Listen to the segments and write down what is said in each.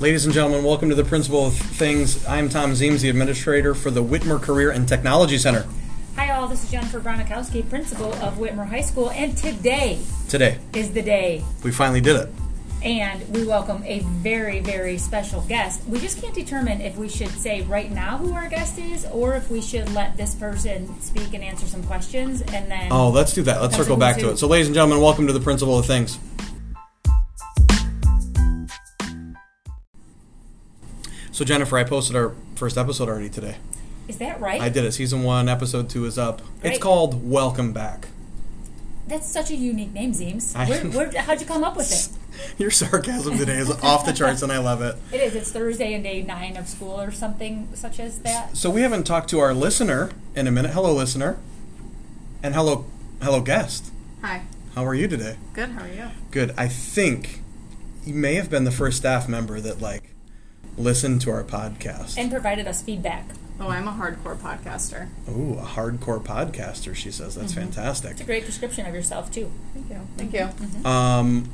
Ladies and gentlemen, welcome to the Principal of Things. I'm Tom Zeems, the administrator for the Whitmer Career and Technology Center. Hi, all. This is Jennifer Bronikowski, principal of Whitmer High School, and today Today, is the day. we finally did it. And we welcome a very, very special guest. We just can't determine if we should say right now who our guest is or if we should let this person speak and answer some questions and then. Oh, let's do that. Let's circle back to it. So, ladies and gentlemen, welcome to the Principal of Things. So, Jennifer, I posted our first episode already today. Is that right? I did it. Season one, episode two is up. It's called Welcome Back. That's such a unique name, Zeems. I- Where, where, how'd you come up with it? Your sarcasm today is off the charts, and I love it. It is. It's Thursday and day nine of school or something such as that. So we haven't talked to our listener in a minute. Hello, listener, and hello, hello, guest. Hi. How are you today? Good. How are you? Good. I think you may have been the first staff member that like listened to our podcast. And provided us feedback. Oh, I'm a hardcore podcaster. Ooh, a hardcore podcaster. She says that's fantastic. It's a great description of yourself, too. Thank you. Thank you. Um,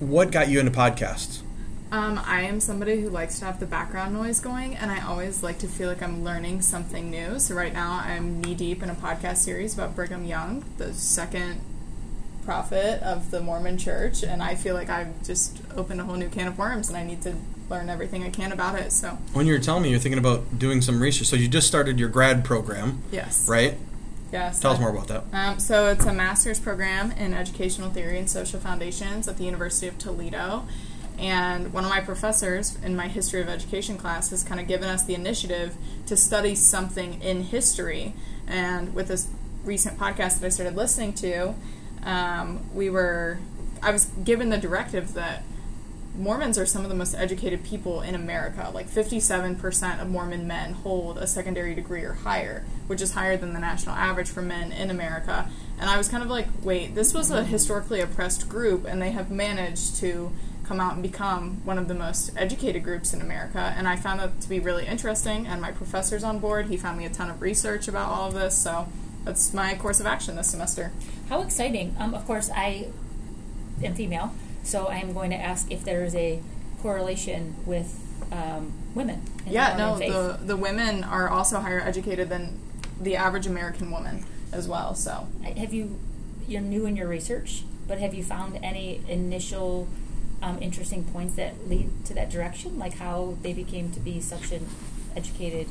what got you into podcasts? Um, I am somebody who likes to have the background noise going, and I always like to feel like I'm learning something new. So right now, I'm knee deep in a podcast series about Brigham Young, the second prophet of the Mormon Church, and I feel like I've just opened a whole new can of worms, and I need to learn everything I can about it. So When you were telling me you're thinking about doing some research, so you just started your grad program, yes, right? yes. Tell us more about that. Um, so it's a master's program in educational theory and social foundations at the University of Toledo. And one of my professors in my history of education class has kind of given us the initiative to study something in history. And with this recent podcast that I started listening to, um, we were, I was given the directive that Mormons are some of the most educated people in America. Like 57% of Mormon men hold a secondary degree or higher, which is higher than the national average for men in America. And I was kind of like, wait, this was a historically oppressed group, and they have managed to come out and become one of the most educated groups in America. And I found that to be really interesting, and my professor's on board. He found me a ton of research about all of this, so that's my course of action this semester. How exciting! Um, of course, I am female, so I am going to ask if there is a correlation with um, women. In the Yeah, no, faith. the the women are also higher educated than the average American woman as well. So Have you? You're new in your research, but have you found any initial um, interesting points that lead to that direction, like how they became to be such an educated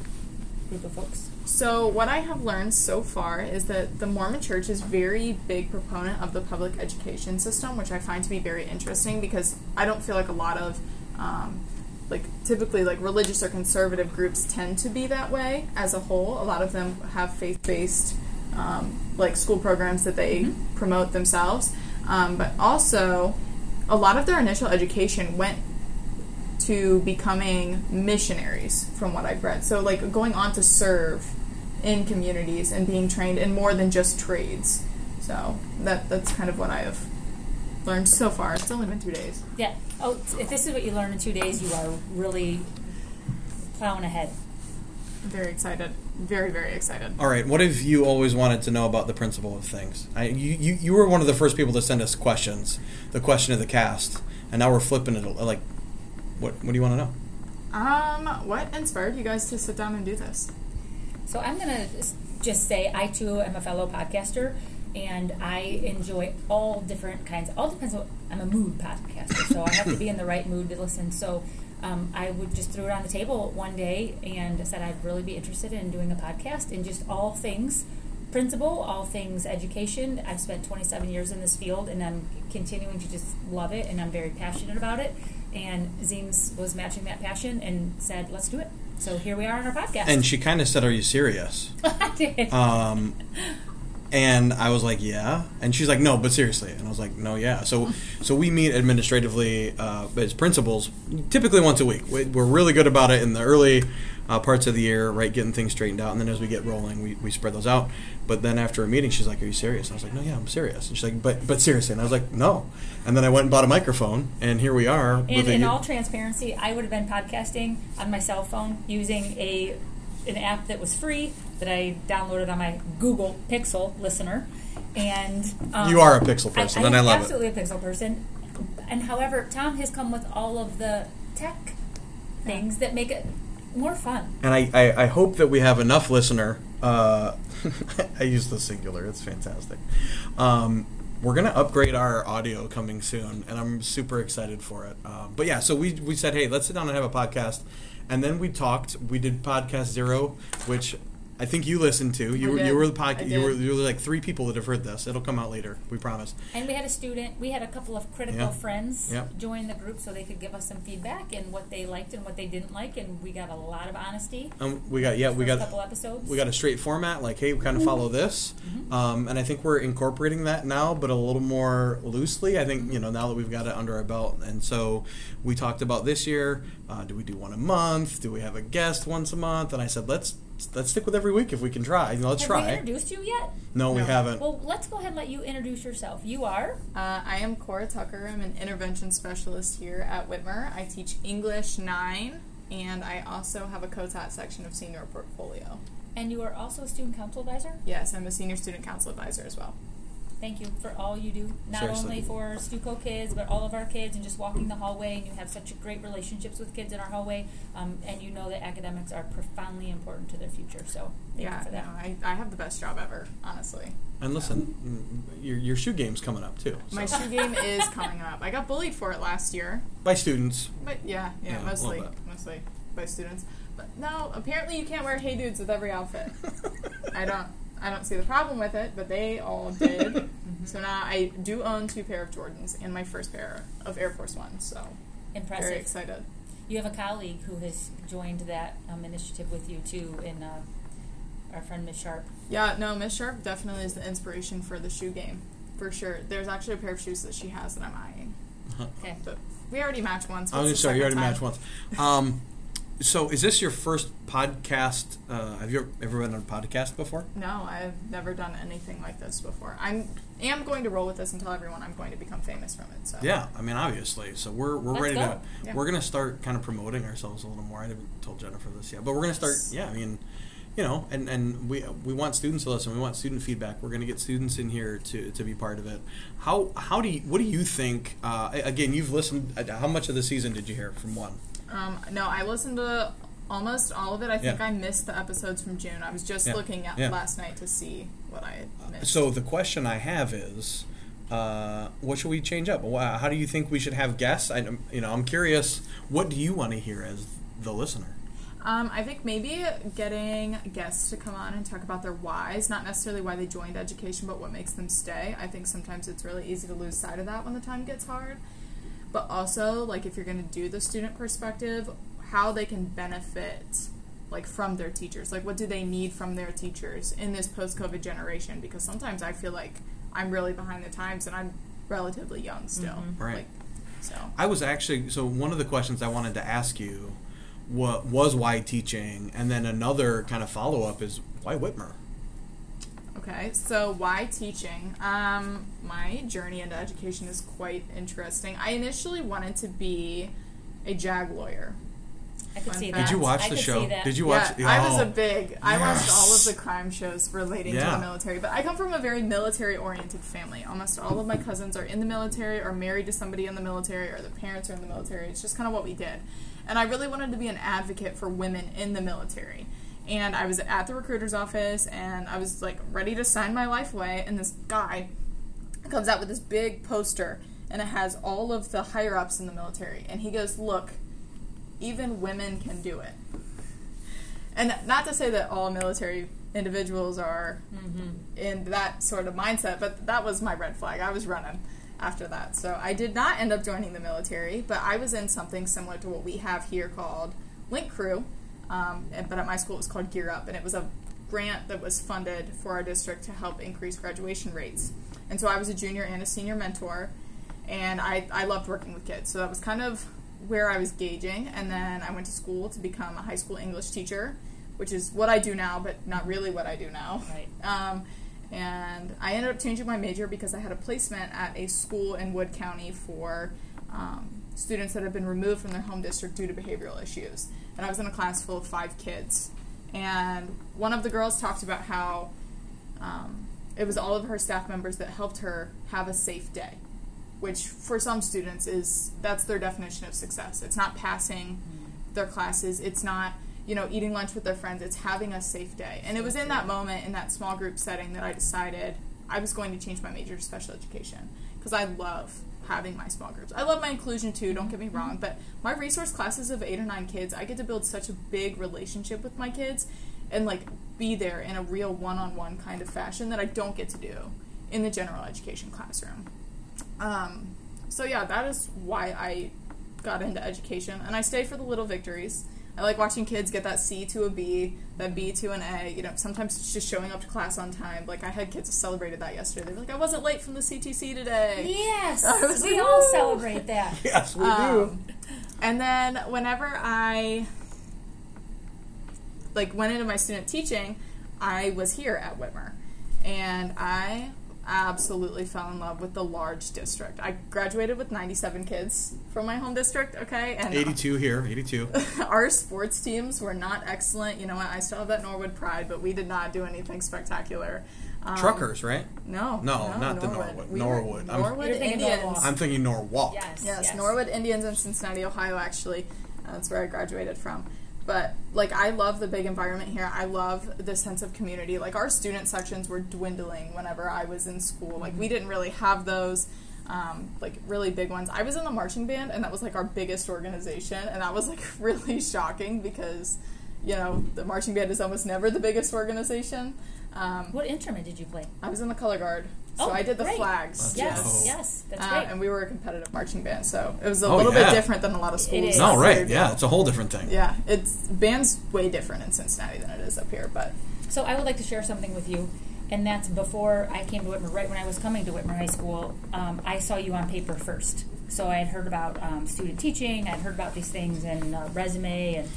group of folks? So, what I have learned so far is that the Mormon Church is very big proponent of the public education system, which I find to be very interesting because I don't feel like a lot of um, like typically like religious or conservative groups tend to be that way as a whole. A lot of them have faith based um, like school programs that they promote themselves, um, but also a lot of their initial education went to becoming missionaries from what I've read. So like going on to serve in communities and being trained in more than just trades. So that that's kind of what I have learned so far. It's only been two days. Yeah. Oh, if this is what you learn in two days, you are really plowing ahead. I'm very excited. Very, very excited. All right, what have you always wanted to know about the principal of things? I, you, you, you were one of the first people to send us questions, the question of the cast, and now we're flipping it. Like, what, what do you want to know? Um, what inspired you guys to sit down and do this? So I'm going to just say I too am a fellow podcaster and I enjoy all different kinds. All depends on I'm a mood podcaster, so I have to be in the right mood to listen. So um, I would just throw it on the table one day and said I'd really be interested in doing a podcast in just all things principal, all things education. I've spent 27 years in this field and I'm continuing to just love it and I'm very passionate about it. And Zeems was matching that passion and said, let's do it. So here we are on our podcast. And she kind of said, "Are you serious?" I did. Um, and I was like, "Yeah," and she's like, "No, but seriously," and I was like, "No, yeah." So, so we meet administratively uh, as principals, typically once a week. We- We're really good about it in the early uh, parts of the year, right, getting things straightened out, and then as we get rolling, we, we spread those out. But then after a meeting, she's like, "Are you serious?" I was like, "No, yeah, I'm serious." And she's like, "But, but seriously," and I was like, "No." And then I went and bought a microphone, and here we are. And in all transparency, I would have been podcasting on my cell phone using a an app that was free that I downloaded on my Google Pixel listener. And um, You are a Pixel person, I, and I love it. absolutely a Pixel person. And however, Tom has come with all of the tech things that make it more fun. And I, I, I hope that we have enough listener. Uh, I use the singular. It's fantastic. Um, we're gonna upgrade our audio coming soon, and I'm super excited for it. Uh, but yeah, so we we said, hey, let's sit down and have a podcast, and then we talked. We did podcast zero, which I think you listened to. You were you were the podcast. You were you were like three people that have heard this. It'll come out later. We promise. And we had a student, we had a couple of critical Yeah. friends Yep. join the group so they could give us some feedback and what they liked and what they didn't like, and we got a lot of honesty. Um, we got yeah, we got a couple episodes. we got a straight format like hey we kind of follow this um, and i think we're incorporating that now but a little more loosely i think you know now that we've got it under our belt and so we talked about this year uh, do we do one a month do we have a guest once a month and i said let's let's stick with every week if we can try you know, let's Have try we introduced you yet? no, we No. haven't Well, let's go ahead and let you introduce yourself. You are Uh, I am Cora Tucker. I'm an intervention specialist here at Whitmer. I teach English 9, and I also have a co-taught section of senior portfolio. and you are also a student council advisor. Yes, I'm a senior student council advisor as well. Thank you for all you do, not Seriously. only for Stuco kids, but all of our kids, and just walking the hallway. And you have such great relationships with kids in our hallway, um, and you know that academics are profoundly important to their future. So thank yeah, you for no. I, I have the best job ever, honestly. and listen mm, your, your shoe game's coming up too so. My shoe game is coming up. I got bullied for it last year, by students but yeah, yeah, Yeah, mostly, mostly by students. But no, apparently you can't wear Hey Dudes with every outfit. I don't, I don't see the problem with it, but they all did. So now I do own two pair of Jordans and my first pair of Air Force Ones. So Impressive. very excited. You have a colleague who has joined that um, initiative with you too, in uh, our friend Miss Sharp. Yeah, no, Miss Sharp definitely is the inspiration for the shoe game, for sure. There's actually a pair of shoes that she has that I'm eyeing, Okay. but we already matched once. I was What's just the sorry, you already second matched once. Um, so, is this your first podcast? Uh, have you ever been on a podcast before? No, I've never done anything like this before. I'm am going to roll with this and tell everyone I'm going to become famous from it. So Yeah, I mean, obviously. So we're we're Let's ready go. to. Yeah. We're gonna start kind of promoting ourselves a little more. I haven't told Jennifer this yet, but we're gonna start. Yeah, I mean, you know, and and we we want students to listen. We want student feedback. We're gonna get students in here to to be part of it. How how do you what do you think? Uh, again, you've listened. uh, How much of the season did you hear from one? Um, no, I listened to almost all of it. I think Yeah. I missed the episodes from June. I was just Yeah. looking at Yeah. last night to see what I had missed. So the question I have is, uh, what should we change up? How do you think we should have guests? I, you know, I'm curious. What do you want to hear as the listener? Um, I think maybe getting guests to come on and talk about their whys, not necessarily why they joined education, but what makes them stay. I think sometimes it's really easy to lose sight of that when the time gets hard. But also, like if you're going to do the student perspective, how they can benefit like from their teachers. Like what do they need from their teachers in this post-COVID generation because sometimes I feel like I'm really behind the times and I'm relatively young still. Mhm. Right. Like, so I was actually so one of the questions I wanted to ask you what was why teaching, and then another kind of follow up is why Whitmer. Okay, so why teaching? Um, my journey into education is quite interesting. I initially wanted to be a JAG lawyer. I could Fun see fact. that. Did you watch I the could show? See that. Did you watch? yeah, I was oh. a big. I watched all of the crime shows relating to the military, but I come from a very military-oriented family. Almost all of my cousins are in the military, or married to somebody in the military, or the parents are in the military. It's just kind of what we did, and I really wanted to be an advocate for women in the military. And I was at the recruiter's office, and I was like ready to sign my life away, and this guy comes out with this big poster, and it has all of the higher ups in the military, and he goes, "Look." even women can do it. And not to say that all military individuals are Mm-hmm. in that sort of mindset, but that was my red flag. I was running after that. So I did not end up joining the military, but I was in something similar to what we have here called Link Crew. Um, but at my school it was called Gear Up, and it was a grant that was funded for our district to help increase graduation rates. And so I was a junior and a senior mentor, and I, I loved working with kids. So that was kind of where I was gauging. And then I went to school to become a high school English teacher, which is what I do now, but not really what I do now. Right. Um, and I ended up changing my major because I had a placement at a school in Wood County for um, students that had been removed from their home district due to behavioral issues. And I was in a class full of five kids. And one of the girls talked about how um, it was all of her staff members that helped her have a safe day, which for some students is that's their definition of success. It's not passing their classes. It's not you know eating lunch with their friends. It's having a safe day. And it was in that moment in that small group setting that I decided I was going to change my major to special education because I love having my small groups. I love my inclusion too, don't get me wrong, but my resource classes of 8 or 9 kids, I get to build such a big relationship with my kids and like be there in a real one-on-one kind of fashion that I don't get to do in the general education classroom. Um, so yeah, that is why I got into education, and I stay for the little victories. I like watching kids get that C to a B, that B to an A. You know, sometimes it's just showing up to class on time. Like I had kids that celebrated that yesterday. They're like, "I wasn't late from the CTC today." Yes, we like, all celebrate that. Yes, we Um, and then whenever I like went into my student teaching, I was here at Whitmer, and I absolutely fell in love with the large district. I graduated with 97 kids from my home district, okay? And 82 here, 82. our sports teams were not excellent. You know what? I still have that Norwood pride, but we did not do anything spectacular. Um, Truckers, right? No, No, not the Norwood. We were Norwood. I'm- Norwood You're thinking Indians. Norwalk. I'm thinking Norwalk. Yes, Yes, Norwood Indians in Cincinnati, Ohio, actually. Uh, that's where I graduated from. But, like, I love the big environment here. I love the sense of community. Like, our student sections were dwindling whenever I was in school. Like, we didn't really have those, um, like, really big ones. I was in the marching band, and that was, like, our biggest organization. And that was, like, really shocking because, you know, the marching band is almost never the biggest organization. Um, What instrument did you play? I was in the color guard. So Oh, I did the great. flags. That's Yes, dope. yes, that's Uh, and we were a competitive marching band, so it was a Oh, little yeah. bit different than a lot of schools. is. No, right. Yeah, it's a whole different thing. Yeah, it's band's way different in Cincinnati than it is up here, but So I would like to share something with you, and that's before I came to Whitmer. Right when I was coming to Whitmer High School, um, I saw you on paper first. So I had heard about um, student teaching. I'd heard about these things and uh, resume, and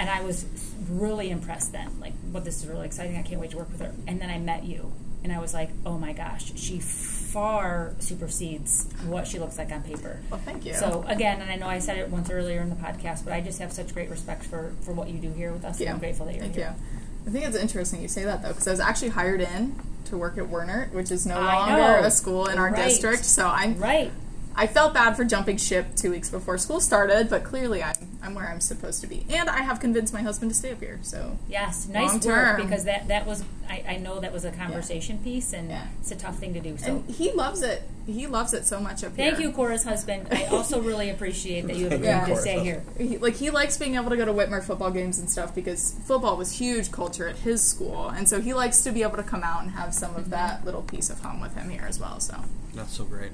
and I was really impressed then. Like, what this is really exciting. I can't wait to work with her. And then I met you, and I was like, oh my gosh, she far supersedes what she looks like on paper. well, thank you. So again, and I know I said it once earlier in the podcast, but I just have such great respect for, for what you do here with us. And I'm grateful that you're Thank here. you. I think it's interesting you say that though, because I was actually hired in to work at Werner, which is no I longer know. a school in our Right. district. So I'm Right. I felt bad for jumping ship two weeks before school started, but clearly I'm I'm where I'm supposed to be, and I have convinced my husband to stay up here. So Yes, nice Long work term. because that that was I, I know that was a conversation piece and Yeah. it's a tough thing to do. So and he loves it. He loves it so much up here. thank you, Cora's husband. I also really appreciate that you have agreed Yeah. to stay here. he, like he likes being able to go to Whitmer football games and stuff because football was huge culture at his school, and so he likes to be able to come out and have some of that little piece of home with him here as well. So That's so great.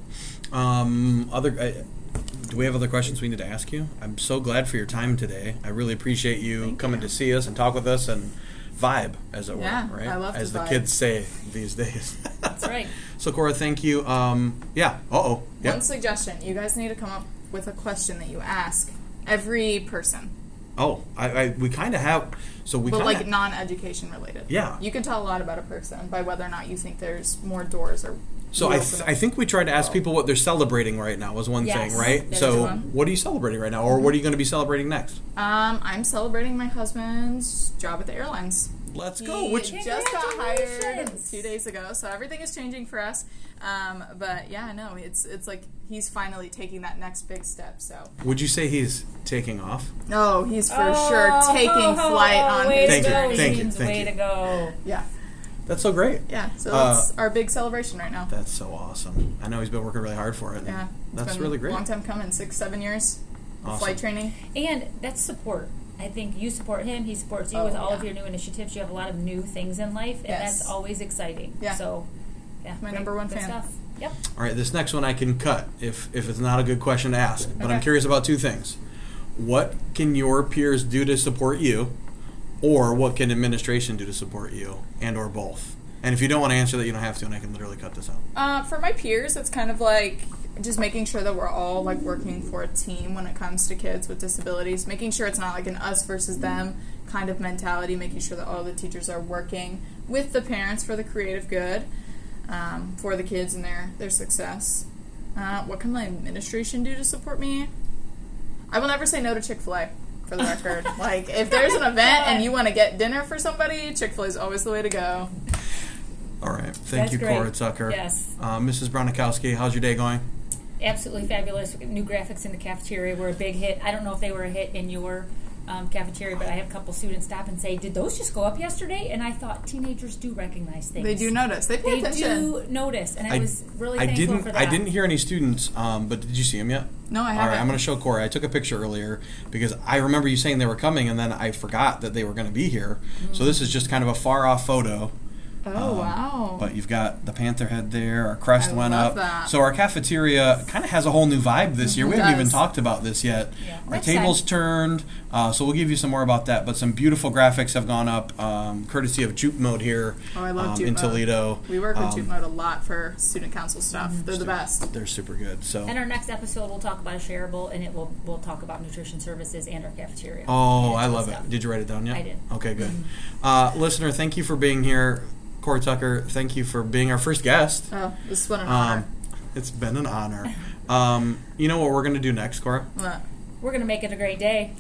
Um, other, uh, do we have other questions we need to ask you? I'm so glad for your time today. I really appreciate you Thank coming you. to see us and talk with us and vibe, as it Yeah, were. Right? I love as the vibe. kids say these days. That's right. So Cora, thank you. Um, yeah. Uh oh. Yeah. one suggestion: you guys need to come up with a question that you ask every person, Oh, I, I we kind of have. So we but kind like non-education related. Yeah. you can tell a lot about a person by whether or not you think there's more doors or. So I, th- I think we tried to ask people what they're celebrating right now was one Yes, thing, right? that is So one. what are you celebrating right now, or what are you going to be celebrating next? Um, I'm celebrating my husband's job at the airlines. Let's go. He Which just got hired Congratulations. two days ago, so everything is changing for us. Um, but yeah, no, it's it's like he's finally taking that next big step. So would you say he's taking off? oh, he's for Oh, sure taking oh, flight on way his Thank to you, go, journey. thank you, thank way you. to go. Yeah, That's so great. yeah. So Uh, that's our big celebration right now. That's so awesome. I know he's been working really hard for it. Yeah, that's That's been really great. long time coming, six, seven years. of Awesome. Flight training. And that's support. I think you support him, he supports you Oh, with all of your new initiatives. You have a lot of new things in life, and Yes. that's always exciting. Yeah. So, yeah. My great- number one good fan. Stuff. Yep. All right, this next one I can cut if if it's not a good question to ask. But I'm curious about two things. What can your peers do to support you, or what can administration do to support you, and or both? And if you don't want to answer that, you don't have to, and I can literally cut this out. Uh, for my peers, it's kind of like just making sure that we're all like working for a team when it comes to kids with disabilities. Making sure it's not like an us versus them kind of mentality. Making sure that all the teachers are working with the parents for the creative good um, for the kids and their their success. Uh, what can my administration do to support me? I will never say no to Chick Fil A. For the record, like if there's an event and you want to get dinner for somebody, Chick Fil A is always the way to go. All right, thank That's you, great. Cora Tucker. Yes. Uh, Mrs. Bronikowski, how's your day going? absolutely fabulous. New graphics in the cafeteria were a big hit. I don't know if they were a hit in your um, cafeteria, but I had a couple students stop and say, "Did those just go up yesterday?" And I thought teenagers do recognize things. They do notice. They pay They attention. do notice, and I, was really I thankful didn't. for that. I didn't hear any students. Um, but did you see them yet? No, I haven't. right, I'm going to show Corey. I took a picture earlier because I remember you saying they were coming, and then I forgot that they were going to be here. So this is just kind of a far off photo. Oh Um, wow! But you've got the panther head there. Our crest I went love up. that. So our cafeteria kind of has a whole new vibe this year. It We haven't even talked about this yet. Yeah. Our Next tables time. turned, uh, so we'll give you some more about that. But some beautiful graphics have gone up, um, courtesy of Juke Mode here Oh, I love um, Juke in Toledo. we work with Um, Juke Mode a lot for student council stuff. They're the best. They're super good. So. And our next episode, we'll talk about a shareable, and it will we'll talk about nutrition services and our cafeteria. Oh, I love stuff. it. Did you write it down yet? I did. Mm-hmm. Okay, good. Uh, listener, thank you for being here. Corey Tucker, thank you for being our first guest. Oh, this is what an honor. Um, it's been an honor. Um, you know what we're going to do next, Cora? What? We're gonna make it a great day.